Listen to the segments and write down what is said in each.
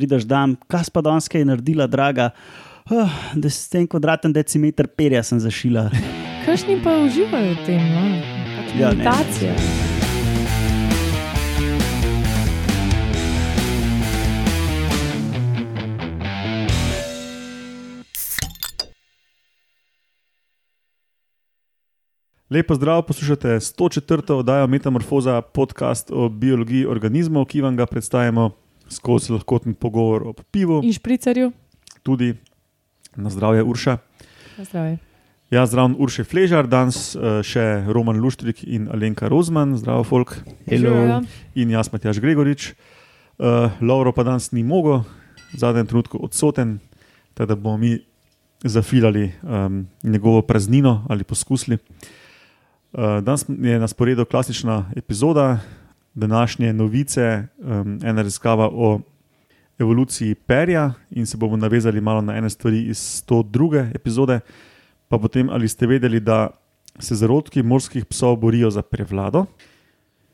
prideš dan, kaj pa danes je naredila, draga. Oh, da si ten kvadraten decimeter perja sem zašila. Kakšni pa uživajo v tem, no? Pač Ja, ne. meditacija. Lepo zdrav, poslušate 104. oddajo Metamorfoza, podcast o biologiji organizmov, ki vam ga predstavljamo skozi lahkoten pogovor o pivu, In špricarju. tudi na zdravje Urša. Zdravje. Jaz zdrav Urše Fležar, danes eh, še Roman Luštrik in Alenka Rozman, zdravo folk, Živijo. in jaz Matjaš Gregorič. Uh, Lauro pa danes ni mogel, v zadnjem trenutku odsoten, tako da bomo mi zafilali um, njegovo praznino ali poskusili. Uh, danes je na sporedu klasična epizoda, današnje novice, um, ena raziskava o evoluciji perja in se bomo navezali malo na ene stvari iz 102. epizode. Pa potem, ali ste vedeli, da se zarodki morskih psov borijo za prevlado?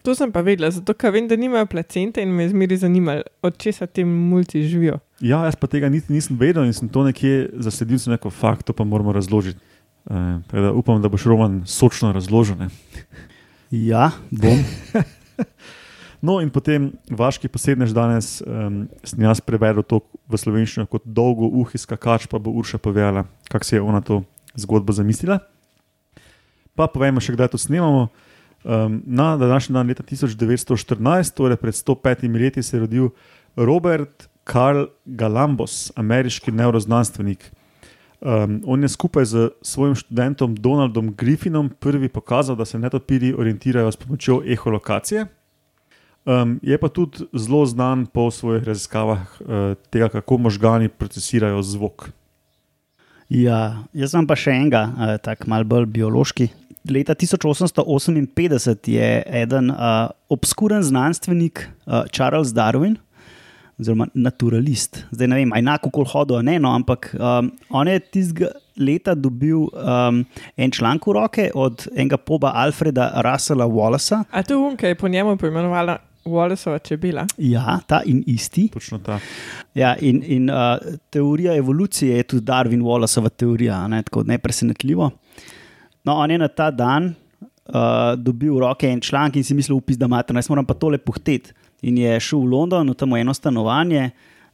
To sem pa vedela, zato ker vem, da nimajo placente in me je zmeraj zanimalo, od česa ti mulci živijo. Ja, jaz pa tega niti nisem vedel in sem to nekje zasledil, sem rekel, fakt, to pa moramo razložiti. Uh, da upam, da boš Roman sočno razložil. Ne? Ja, bom. No, in potem vaški posebnež danes um, sem jaz prevedel to v slovenščino kot dolgo uhi skakač, pa bo Urša povedala, kako si je ona to zgodbo zamislila. Pa povemo še, kdaj to snemamo. Um, na današnji dan leta 1914, torej pred 105 leti, se je rodil Robert Karl Galambos, ameriški neuroznanstvenik. Um, on je skupaj z svojim študentom Donaldom Griffinom prvi pokazal, da se netopiri orientirajo s pomočjo eholokacije. Um, je pa tudi zelo znan po svojih raziskavah uh, tega, kako možgani procesirajo zvok. Ja, jaz sem pa še enega, uh, tako mal bolj biološki. Leta 1858 je eden uh, obskuren znanstvenik uh, Charles Darwin, oziroma naturalist. Zdaj ne vem, a je enako kot hodil, ne, no, ampak um, on je tistega leta dobil um, en članek v roke od enega poba Alfreda Russella Wallacea. A to je unka je po njemu poimenovala Wallaceova čebela. Ja, ta in isti. Točno ta. Ja, in in uh, teorija evolucije je tudi Darwin Wallaceova teorija, a ne, tako nepresenetljivo. No, on je na ta dan uh, dobil v roke en članek in si mislil, upis, da imate, jaz moram pa tole puhteti. In je šel v London, v tam eno stanovanje,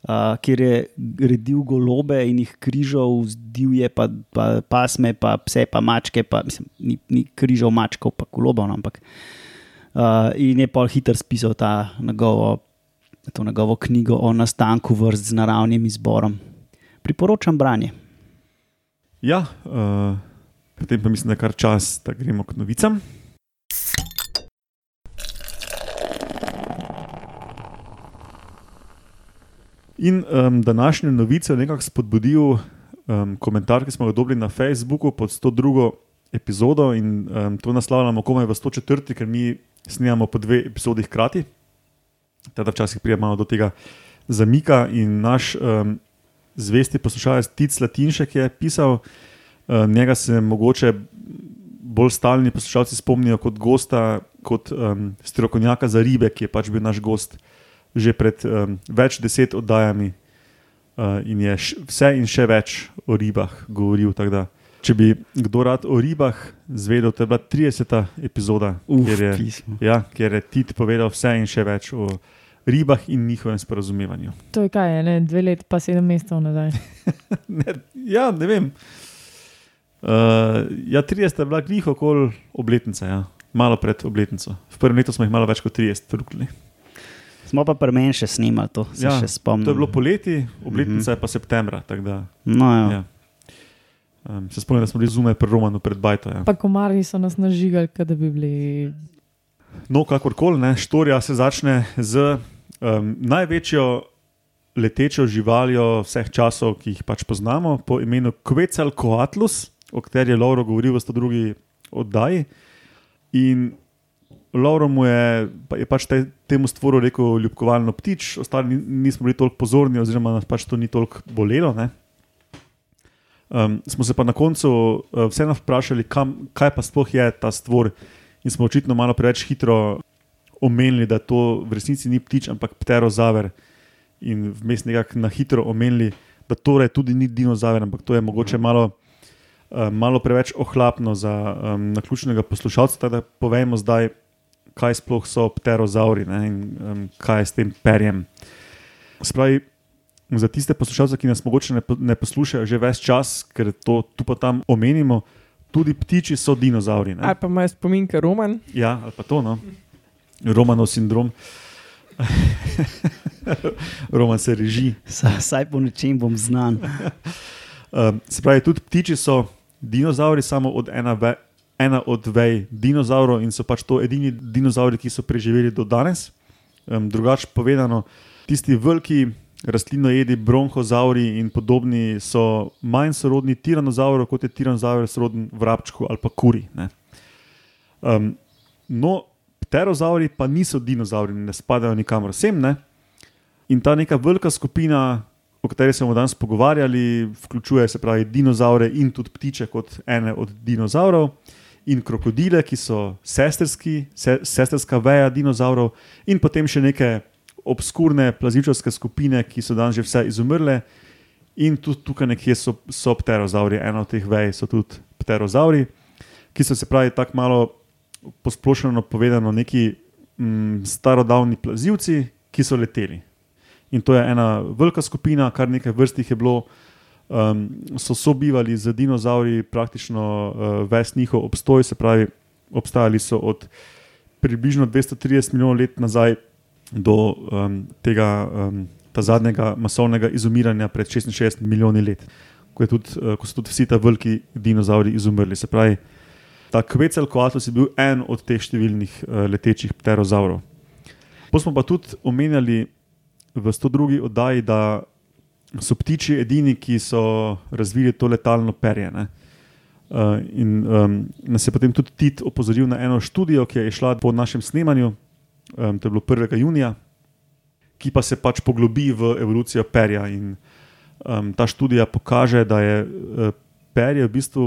uh, kjer je redil golobe in jih križal, divje, pa, pa pasme, pa pse, pa mačke, pa mislim, ni, ni križal mačkov, pa golobov, no, ampak. Uh, in je pa hitro spisal ta njegovo to njegovo knjigo o nastanku vrst z naravnim izborom. Priporočam branje. Ja, uh, potem pa mislim, da kar čas, da gremo k novicam. In um, današnjo novico je nekako spodbudil um, komentar, ki smo ga dobili na Facebooku pod 102. epizodo in um, to naslavljamo komaj v 104. ker mi snemamo po dve epizodi hkrati. Teda včasih pride malo do tega zamika in naš um, zvesti poslušalec Tic Latinšek je pisal, uh, njega se mogoče bolj stalni poslušalci spomnijo kot gosta, kot um, strokovnjaka za ribe, ki je pač bil naš gost že pred um, več deset oddajami uh, in je š, vse in še več o ribah govoril. Da, če bi kdo rad o ribah zvedel, to je bila 30. epizoda, Uf, kjer je pismo. Ja, ker je Tit povedal vse in še več o ribah in njihovem sporazumevanju. To je kaj, ne? dve leti pa sedem mesecev nazaj. Ne, ja, ne vem. Uh, ja, 30 je bila glih okoli obletnice, ja. malo pred obletnico. V prvem letu smo jih malo več kot 30 trukli. Smo pa pri meni še snimali to, se Ja, še spomnim. To je bilo poleti, obletnica Mhm. je pa septembra. Da, No, ja. ja. um, se spomnim, da smo bili zunaj pri Romanu pred Bajto. Ja. Pa komarji so nas nažigali, da bi bili. No, kakorkoli, ne, štorija se začne z um, največjo letečo živaljo vseh časov, ki jih pač poznamo, po imenu Quetzalcoatlus, o kateri je Lauro govoril v 102. oddaji. In Lauro mu je, pa je pač te, temu stvoru rekel ljubkovalno ptič, ostali ni- nismo bili toliko pozorni, oziroma nas pač to ni toliko bolelo. Um, smo se pa na koncu uh, vseeno vprašali, kam, kaj pa sploh je ta stvor, in smo očitno malo preveč hitro omenili, da to v resnici ni ptič, ampak pterozaver. in vmes nekako na hitro omenili, da torej tudi ni dinozaver, ampak to je mogoče malo, uh, malo preveč ohlapno za um, naključnega poslušalca. Da povejmo zdaj, kaj sploh so pterozauri ne, in um, kaj je s tem perjem. Spravi, za tiste poslušalce, ki nas mogoče ne, ne poslušajo že ves čas, ker to tu pa tam omenimo, tudi ptiči so dinozauri. Ne? Ali pa imajo spominke Roman. Ja, ali pa to, no. Romanov sindrom. Roman se reži. Sa- Saj po nečem bom znan. Um, se pravi, tudi ptiči so dinozauri, samo od ena, ve, ena od vej dinozaurov in so pač to edini dinozauri, ki so preživeli do danes. Um, drugače povedano, tisti veliki rastlinojedi, bronhozauri in podobni so manj sorodni tiranozavru, kot je tiranozaur soroden vrabčku ali pa kuri. ne. Um, no, pterozauri pa niso dinozauri, ne spadajo nikamor sem. Ne? In ta neka velika skupina, o kateri smo danes pogovarjali, vključuje se pravi dinozaure in tudi ptiče kot ene od dinozaurov, in krokodile, ki so sestrski, se, sestrska veja dinozaurov, in potem še neke obskurne plazivčarske skupine, ki so danes že vse izumrle. In tudi tukaj nekje so, so pterozauri, ena od teh vej so tudi pterozauri, ki so se pravi tako malo posplošeno povedano neki mm, starodavni plazivci, ki so leteli. In to je ena velika skupina, kar nekaj vrst jih je bilo, um, so sobivali z dinozauri praktično uh, ves njihov obstoj, se pravi, obstajali so od približno 230 milijonov let nazaj do um, tega um, zadnjega masovnega izumiranja pred 66 milijoni let, ko, tudi, uh, ko so tudi vsi ti veliki dinozauri izumrli. Se pravi, ta Quetzalcoatlus je bil en od teh številnih uh, letečih pterozaurov. Potem smo pa tudi omenjali v 102. oddaji, da so ptiči edini, ki so razvili to letalno perje. Ne? Uh, in um, nas je potem tudi Tit opozoril na eno študijo, ki je šla po našem snemanju, um, to je bilo 1. junija, ki pa se pač poglobi v evolucijo perja. In, um, ta študija pokaže, da je uh, perje v bistvu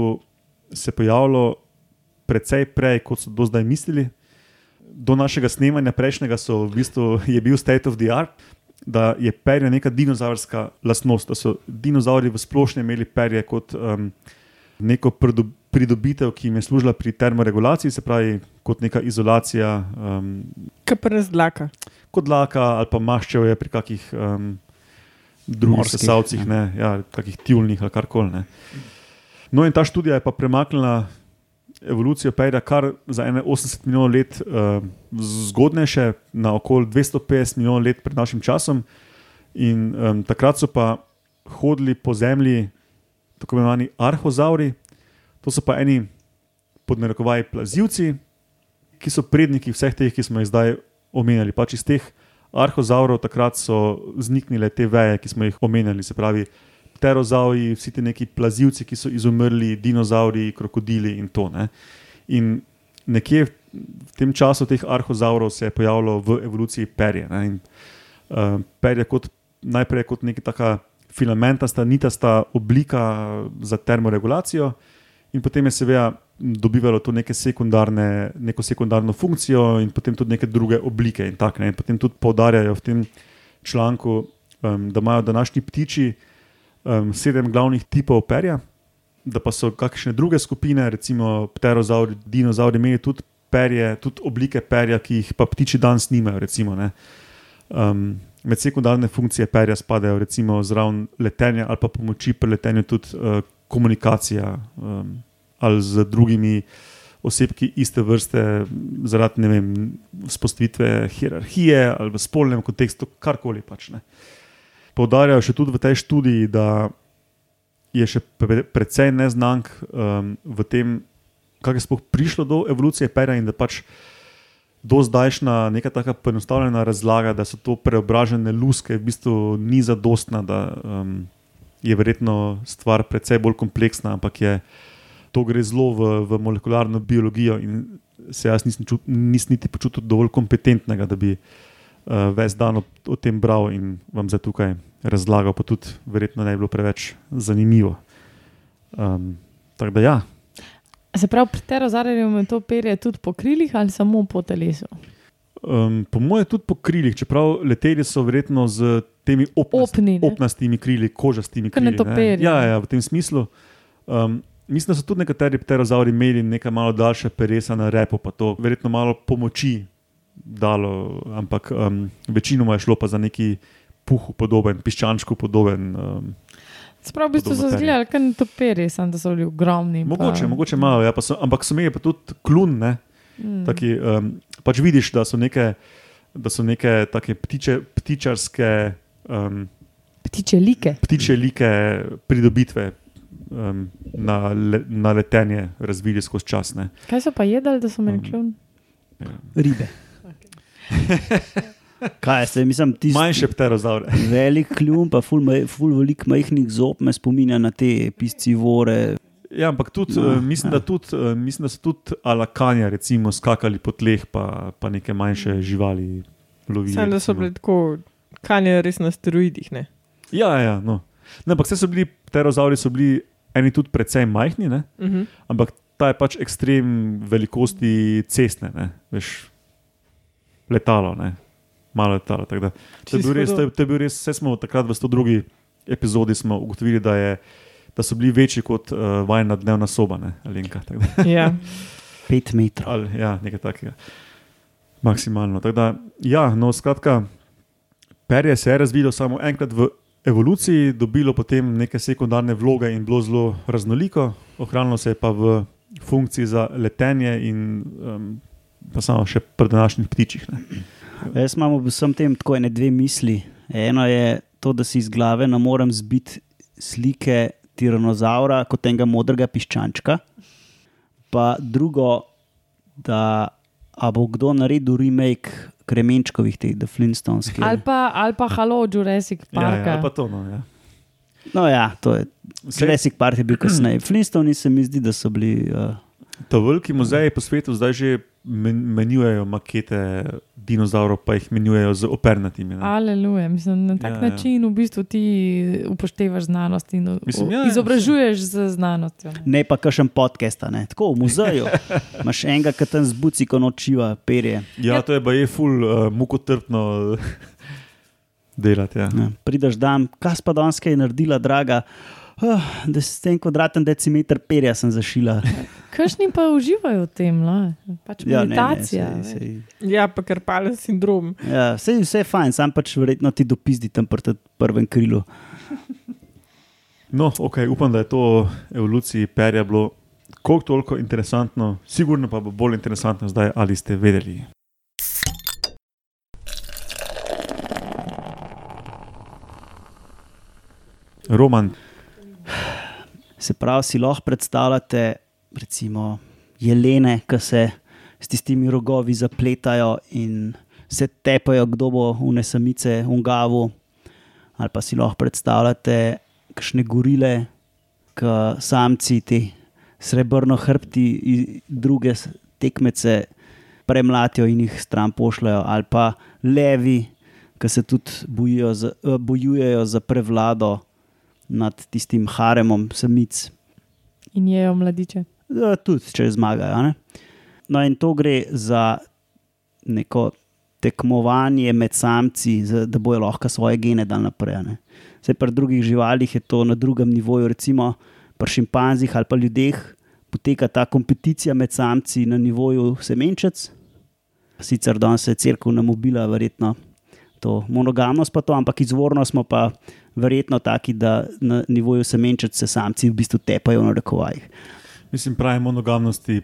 se pojavilo precej prej, kot so do zdaj mislili. Do našega snemanja prejšnjega so v bistvu, je bil state of the art, da je perje neka dinozaurska lastnost, da so dinozauri v splošnem imeli perje kot um, neko prido- pridobitev, ki jim je služila pri termoregulaciji, se pravi kot neka izolacija, um, Kaprnes dlaka. kot dlaka ali pa maščev je pri kakih um, drugih sesalcih, ja. ne, ja, kakih tjulnih ali karkoli. ne. No, in ta študija je pa premaknila evolucijo perja kar za ene 80 milijonov let uh, zgodnejše, na okoli 250 milijonov let pred našim časom. In um, takrat so pa hodili po zemlji tako imenovani arhozauri, to so pa eni podnarekovaji plazivci, ki so predniki vseh teh, ki smo jih zdaj omenjali. Pač iz teh arhozaurov takrat so vzniknile te veje, ki smo jih omenjali, se pravi pterozauri, vsi ti neki plazivci, ki so izumrli, dinozauri, krokodili in to. Ne. In nekje v tem času teh arhozaurov se je pojavilo v evoluciji perje. Ne. In, uh, perje kot, najprej kot neka taka filamentasta, nitasta oblika za termoregulacijo, in potem je seveda dobivalo to sekundarne, neko sekundarno funkcijo in potem tudi neke druge oblike. In, tak, ne. in potem tudi poudarjajo v tem članku, um, da imajo današnji ptiči um, sedem glavnih tipov perja, da pa so kakšne druge skupine, recimo pterozauri, dinozauri, imeli tudi perje, tudi oblike perja, ki jih pa ptiči danes nimajo. Recimo, ne. um, med sekundarne funkcije perja spadajo recimo zraven letenja ali pa pomoči pri letenju tudi uh, komunikacija um, ali z drugimi osebki iste vrste, zaradi ne vem, vzpostavitve hierarhije ali v spolnem kontekstu, karkoli pač. Ne. Poudarjajo še tudi v tej študiji, da je še pre, precej neznank um, v tem, kako je sploh prišlo do evolucije pera in da pač do zdajšnja neka taka poenostavljena razlaga, da so to preobražene luske, v bistvu ni zadostna, da um, je verjetno stvar precej bolj kompleksna, ampak je to gre zelo v, v molekularno biologijo in se jaz nisem, čut, nisem niti počutil dovolj kompetentnega, da bi uh, ves dan o, o tem bral in vam zdaj tukaj razlagal, pa tudi verjetno ne bi bilo preveč zanimivo. Um, tako da ja. Se pravi, pri pterozarju je to perje tudi po krilih ali samo po telesu? Um, po mojem, tudi po krilih, čeprav leteli so verjetno z temi opnast, Opni, ne? opnastimi krili, kožastimi krili. ne. Ja, ja, v tem smislu. Um, mislim, da so tudi nekateri pterozauri imeli nekaj malo daljše peresa na repu, pa to verjetno malo pomoči dalo, ampak um, večinoma je šlo pa za neki puhu podoben, piščančku podoben. Um, Sprav, v bistvu so Podobno izgledali kot netoperi, samo da so bili ogromni. pa- mogoče, mogoče malo, ja, pa so, ampak so imeli pa tudi klun. Ne, Mm. taki, um, pač vidiš, da so neke, da so neke take ptiče, ptičarske. Um, Ptiče like. ptiče like pridobitve um, na, le, na letenje razvili skozi čas. Ne. Kaj so pa jedli, da so imeli Um, kljun? Ribe. Kaj se, mislim, ti Manjše pterozaure. velik kljun, pa ful, ful velik majhnih zob me spominja na te piscivore. Ja, ampak tudi, No, mislim, ja. da tudi, uh, mislim, da so tudi alakanja, recimo, skakali po tleh, pa, pa neke manjše živali lovili. Sam da so bili tako kanje res na steroidih. Ne? Ja, ja, no. Ne, ampak vse so bili, pterozauri so bili eni tudi precej majhni, ne? Uh -huh. ampak ta je pač ekstrem velikosti cestne, ne? veš, letalo, ne? malo letalo. da To je bil res, to je, to je bil res, vse smo takrat v 102. epizodi smo ugotovili, da, je, da so bili večji kot uh, vajna dnevna soba, ne, Alenka. Ja. Pet metrov. ali, ja, nekaj takega. Maksimalno. tako Da, ja, no, skratka, perje se je razvilo samo enkrat v evoluciji, dobilo potem neke sekundarne vloge in bilo zelo raznoliko, ohranilo se je pa v funkciji za letenje in um, pa samo še pri današnjih ptičih. Ne. Jaz imam ob vsem tem tako ene dve misli. Eno je to, da si iz glave ne morem zbiti slike tiranozaura kot enega modrega piščančka. Pa drugo, da bo kdo naredil remake Kremenčkovih, teh The Flintstones. kjer- Ali pa, ali pa halo, Jurassic Ja, Park. ja, ali pa to. No, ja. No, ja, to je. Jurassic Park je bil kasneje. Flintstoni se mi zdi, da so bili. Uh, Ta veliki muzeji po svetu zdaj že men, menjujejo makete dinozaurov, pa jih menjujejo z opernatimi. ne. Aleluja, mislim, na tak Ja, ja, ja. način v bistvu ti upoštevaš znanost in Mislim, ja, ja, ja, izobražuješ z znanostjo. ne. ne pa kakšen podcast, a ne. tako v muzeju. Imáš enega, ki tam zbuci, ko nočiva perje. Ja, to je pa je ful uh, mukotrpno delati. Ja. Ja, prideš dan, kaj pa danes je naredila, draga. Uh, da s tem kvadratem decimeter perja sem zašila. Kršni pa uživajo v tem, la. pač Ja, ne, ne, meditacija. sej, sej. Ja, pa kar palen sindrom. Ja, vse, vse je fajn, sam pač verjetno ti dopizdi tam pri tem prvem krilu. No, okay, upam, da je to evoluciji perja bilo koliko toliko interesantno, sigurno pa bo bolj interesantno zdaj, ali ste vedeli. Roman, Se pravi, si lahko predstavljate, recimo, jelene, ki se s tistimi rogovi zapletajo in se tepajo, kdo bo v nesamice, v Gavu. Ali pa si lahko predstavljate, kakšne gorile, ki samci, ti srebrno hrbti, i- druge tekmece premlatijo in jih stran pošljajo, ali pa levi, ki se tudi bojijo za, bojujejo za prevlado nad tistim haremom samic. In jejo mladiče. Tudi če zmagajo. Ne? No, in to gre za neko tekmovanje med samci, da bojo lahko svoje gene dal naprej. ne. Saj pri drugih živalih je to na drugem nivoju, recimo pri šimpanzih ali pa ljudeh, poteka ta kompeticija med samci na nivoju semenčec. Sicer danes je crkvena mobila, verjetno to monogamnost, pa to, ampak izvorno smo pa verjetno taki, da na nivoju semenčec se samci v bistvu tepajo na rekovajih. Mislim, pravi monogamnosti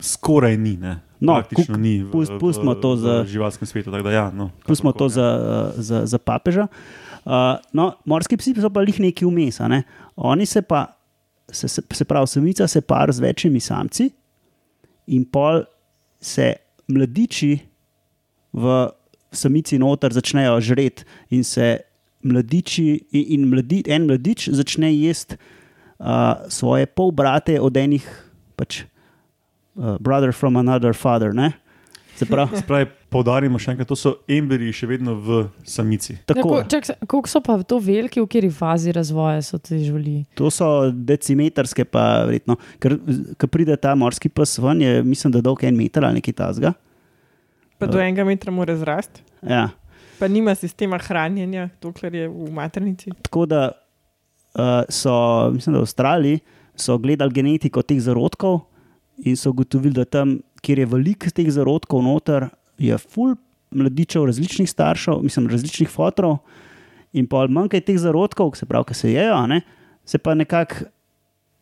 skoraj ni. Ne? No, Praktično kuk- ni v, pust- pustimo to za- živalskem svetu. Da, ja, no, Pustimo to kakorkoli, za, uh, za, za papeža. Uh, no, morski psi so pa jih neki vmes. ne. Oni se pa, se, se, se pravi, samica se par z večjimi samci, in pol se mladiči v samici noter začnejo žreti, in se mladiči, in, in mladi, en mladič začne jesti uh, svoje polbrate od enih, pač, uh, brother from another father. Ne? Se pravi, Se pravi, poudarimo še enkrat, to so embriji še vedno v samici. Ja, tako. ko- čak, Koliko so pa to veliki, v kateri fazi razvoja so te živali? To so decimetrske, pa verjetno. Ker ko pride ta morski pes ven, je mislim, da dolg en meter ali nekaj tasga. Pa do enega metra mora zrasti, Ja. pa nima sistema hranjenja, dokler je v maternici. Tako da uh, so, mislim, da v Avstraliji so gledali genetiko teh zarodkov in so ugotovili, da tam, kjer je veliko teh zarodkov noter, je full mladičev različnih staršev, mislim, različnih fotorov. In pa manj je teh zarodkov, se pravi, ki se jejo, ne, se pa nekako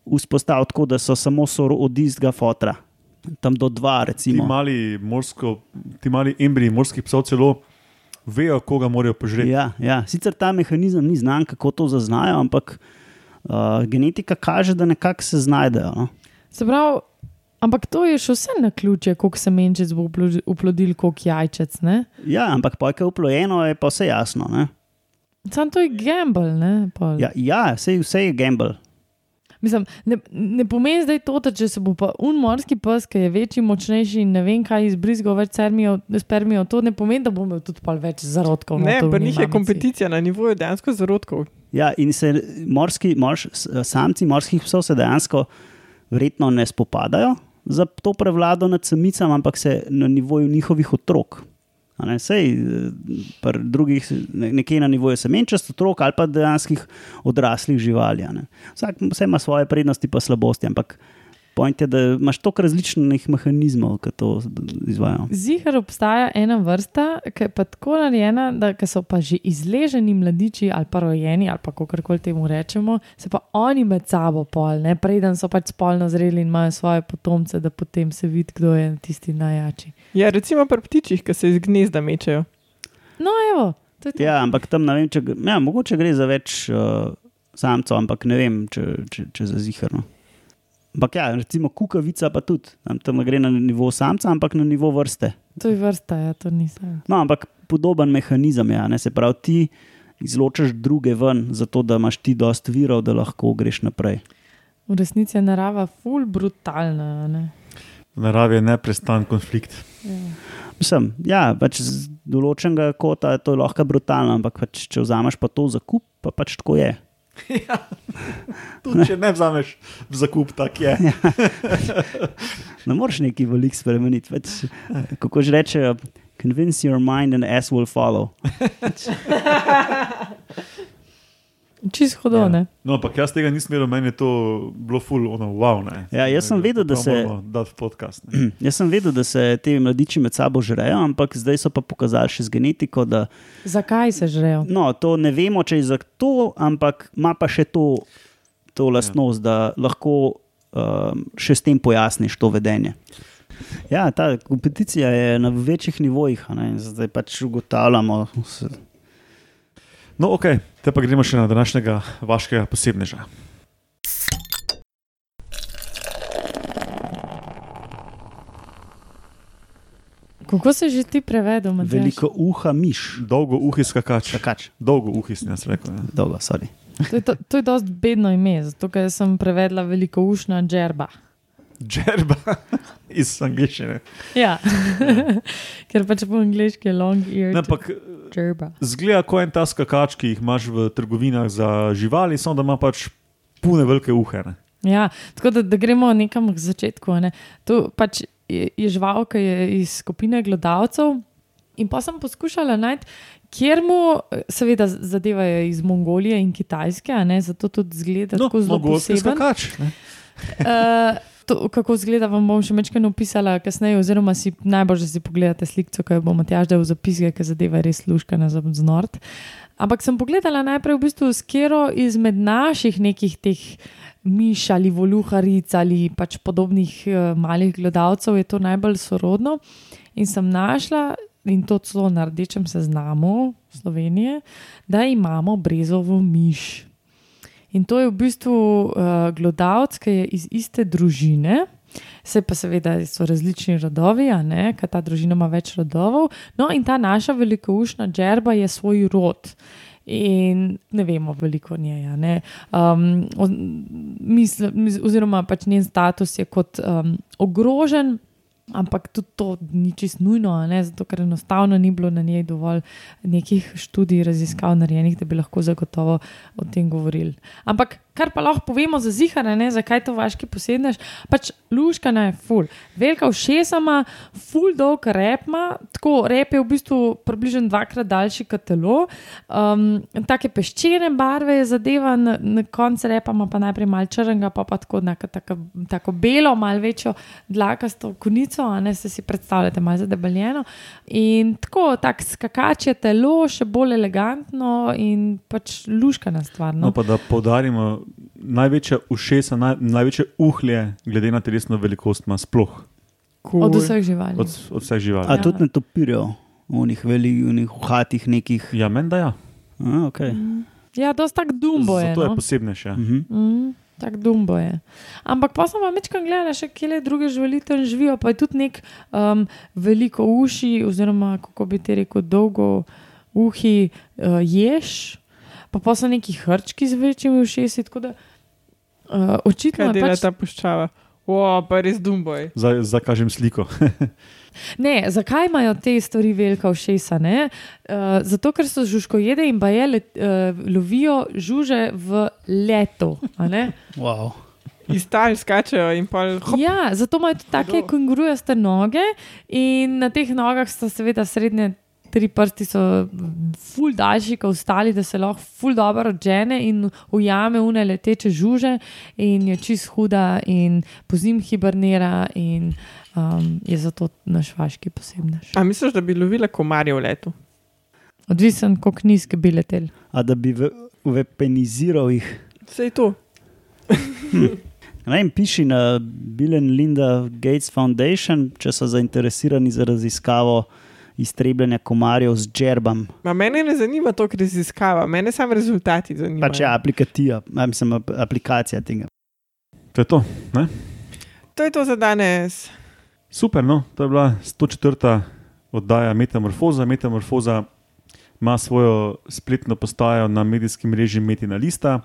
vzpostavi tako, da so samo soro od istega fotra. Tam do dva, Ti recimo. mali, morsko, ti mali embriji morskih psov celo vejo, koga morajo požreti. Ja, ja. Sicer ta mehanizem ni znan, kako to zaznajo, ampak uh, genetika kaže, da nekako se znajdejo. No? Se pravi, ampak to je še vse na ključe, koliko semenčic bo uplo- uplodil, koliko jajčec. Ne? Ja, ampak pojka uplojeno je pa vse jasno. Ne? Sam to je gamble. Ne, pol. Ja, ja vse, vse je gamble. Mislim, ne, ne pomeni zdaj to, da če se bo pa un morski pes, ki je večji, močnejši in ne vem kaj izbrizgal več spermijev, spermijev, to ne pomeni, da bo imel tudi pol več zarodkov. Ne, njej njih je kompeticija na nivoju dejansko zarodkov. Ja, in se morski, morš, samci morskih psov se dejansko verjetno ne spopadajo za to prevlado nad samicami, ampak se na nivoju njihovih otrok. Ne, sej, eh, drugih, ne- nekje na nivoju semenčast otrok ali pa dejanskih odraslih živali. Vsak vse ima svoje prednosti in slabosti, ampak point je, da imaš toliko različnih mehanizmov, ki to izvajo. Zihar obstaja ena vrsta, ki je pa tako narejena, da so pa že izleženi mladiči ali pa rojeni, ali pa kako koli temu rečemo, se pa oni med sabo pol, ne preden so pač spolno zreli in imajo svoje potomce, da potem se vidi, kdo je tisti najjači. Ja, recimo pri ptičih, ki se iz gnezda mečejo. No, evo, to je to. Ja, ampak tam ne vem, če, ja, mogoče gre za več uh, samcev, ampak ne vem, če, če, če za ziharno. Ampak ja, recimo kukavica pa tudi, tam, tam gre na nivo samca, ampak na nivo vrste. To je vrsta, ja, to nisem. No, ampak podoben mehanizem je, a ne? se pravi, ti izločaš druge ven, zato da imaš ti dost virov, da lahko greš naprej. V resnici je narava ful brutalna. a Ne? V naravi je neprestan konflikt. Ja. Mislim, ja, pač z določenega kota je to lahko brutalno, ampak pač, če vzameš pa to za kup, pa pač tako je. Tudi če ne vzameš v zakup, tako je. Ne moreš neki velik spremeniti. Pač, kako že rečejo, convince your mind and ass will follow. Čist hodo, ne. No, ampak jaz tega nisem videl, meni je to bilo ful, ono, wow. Ne. Ja, jaz sem vedel, da se- podcast. Ne. Jaz sem vedel, da se ti mladiči med sabo žrejo, ampak zdaj so pa pokazali še z genetiko, da Zakaj se žrejo? no, to ne vemo, če je za to, ampak ima pa še to, to lastnost, da lahko um, še s tem pojasniš to vedenje. Ja, ta kompeticija je na večjih nivojih, a ne, zdaj pač ugotavljamo. s- No, ok, te pa gremo še na današnjega vaškega posebneža. Kako se že ti prevedel, Matjaž? Veliko uha, miš. Dolgo uhi skakač. Skakač, Dolgo uhi sem jaz rekel. Ne. dolgo, sorry. To je, to, to je dosti bedno ime, zato ker sem prevedla veliko ušna džerba. Džerba iz angliščine. Ja, ker pač po angliški je long ear. Ampak zgleda kot en ta skakač, ki jih imaš v trgovinah za živali, samo da ima pač pune velike uhe. Ne. Ja, tako da, da gremo nekam k začetku. Ne. To pač je, je žival, ki je iz skupine gledalcev. In pa sem poskušala najti, kjer mu, seveda, zadeva je iz Mongolije in Kitajske, ne, zato tudi zgleda No, tako zelo poseben. skakač. Ne. Uh, to, kako izgleda, vam bom še nekaj napisala kasneje, oziroma si najbolj, da si pogledate sliko, ki jo bom Matjaž dal v zapiske, ker zadeva je res luškana za znord. Ampak sem pogledala najprej v bistvu skero izmed naših nekih teh miš ali voluharic ali pač podobnih uh, malih gledalcev je to najbolj sorodno. In sem našla, in to celo na rdečem seznamu Slovenije, da imamo brezovo miš. In to je v bistvu uh, glodavc, ki je iz iste družine. Se pa seveda so različni rodovi, ker ta družina ima več rodovov. No, in ta naša velikoušna džerba je svoj rod. In ne vemo veliko o njej. Um, o, misl, mis, oziroma, pač njen status je kot um, ogrožen, ampak tudi to ni čist nujno, ne, zato ker enostavno ni bilo na njej dovolj nekih študij, raziskav narejenih, da bi lahko zagotovo o tem govorili. Ampak kar pa lahko povemo za zihare, ne, zakaj to vaški posedneš, pač luškana je ful. Velika všesama, ful dolg rep ima, tako rep je v bistvu približno dvakrat daljši kot telo. Um, take peščene barve je zadeva, na, na koncu repa ima pa najprej malo črnega, pa pa tako, neka, tako, tako belo, malo večjo dlakasto konico, a ne se si predstavljate, malo zadebeljeno. In tako, tak skakač je telo, še bolj elegantno in pač luškana stvar. No, No. pa da poudarimo, največja ušesa, naj, največje uhlje, glede na telesno velikost, ima sploh Cool. Od vseh živali. od, od vseh živali. A Ja. tudi ne topirijo v unih velikih, uhatih nekih. Ja, meni da ja. A, okay. Ja, dosti tak dumbo je. Zato je No? posebnejše. mhm. Mm, Tako dumbo je. Ampak pa sem pa večkrat gledala, še kje druge živali tam živijo, pa je tudi nek um, veliko uši, oziroma kako bi ti rekel, dolgo uhi uh, ješ, pa pa so neki hrčki z večjimi ušesi. Tako da uh, očitno Kaj je dela pač, ta puščava? O, pa res dumboj. Zdaj, zdaj kažem sliko. Ne, zakaj imajo te stvari velika ušesa? Uh, zato, ker so žužkojede in baje let, uh, lovijo žuže v letu. a ne? wow. Iz tal skačejo in pol. Hop, Ja, zato imajo tudi take kengurujaste noge in na teh nogah so seveda srednje tri prsti, so ful daljši kot ostali, da se lahko ful dobro odžene in ujame une leteče žuže in je čist huda in pozim hibernira in um, je zato naš vaški posebnež. A misliš, da bi lovila komarje v letu? Odvisen, koliko nizke bi letel. A da bi ve- vepeniziral jih. Vse je to. Ne vem, piši na Bill and Linda Gates Foundation, če so zainteresirani za raziskavo iztrebljanja komarjev z džerbam. Ma mene ne zanima to, kar raziskava, mene samo rezultati zanimajo. Pač je aplikacija, a, mislim, ap- aplikacija tega. To je to. Ne? To je to za danes. Super, no, to je bila 104. oddaja Metamorfoza. Metamorfoza ima svojo spletno postajo na medijskem mreži Metina Lista.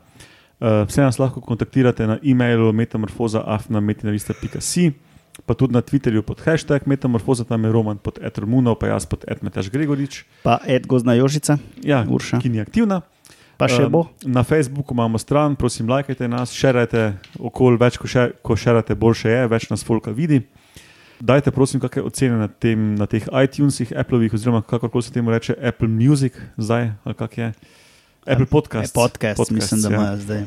Uh, vse nas lahko kontaktirate na e-mailu metamorfoza.afna.metinalista.si, pa tudi na Twitterju pod hashtag Metamorfoza, tam je Roman pod Etromuno, pa jaz pod Edmetaš Gregorič, Pa Ed Gozna Jožica, ja, Urša. ki ni aktivna. pa še Um, bo. Na Facebooku imamo stran, prosim, lajkajte nas, šerajte okoli, več ko, še, ko šerate, boljše je, več nas folka vidi. Dajte, prosim, kakšne ocene na, tem, na teh iTunesih, Appleovih, oziroma kako se temu reče, Apple Music, zdaj ali kak je. Apple Podcast. Podcast, podcast mislim, da ja. imajo zdaj.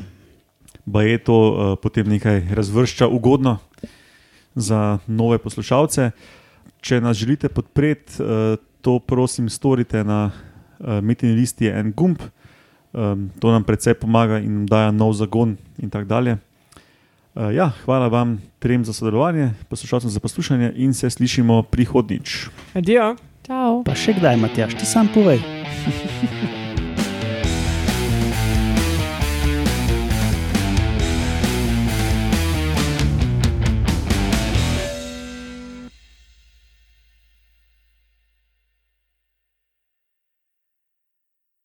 Pa je to uh, potem nekaj razvršča ugodno za nove poslušalce. Če nas želite podpreti, uh, to prosim storite na uh, Metin listi je en gumb. Um, to nam predvsej pomaga in nam daje nov zagon in tako dalje. Uh, ja, hvala vam trem za sodelovanje, poslušalcem za poslušanje in se slišimo prihodnič. Adijo. Čau! Pa še kdaj, Matjaš, ti sam povej.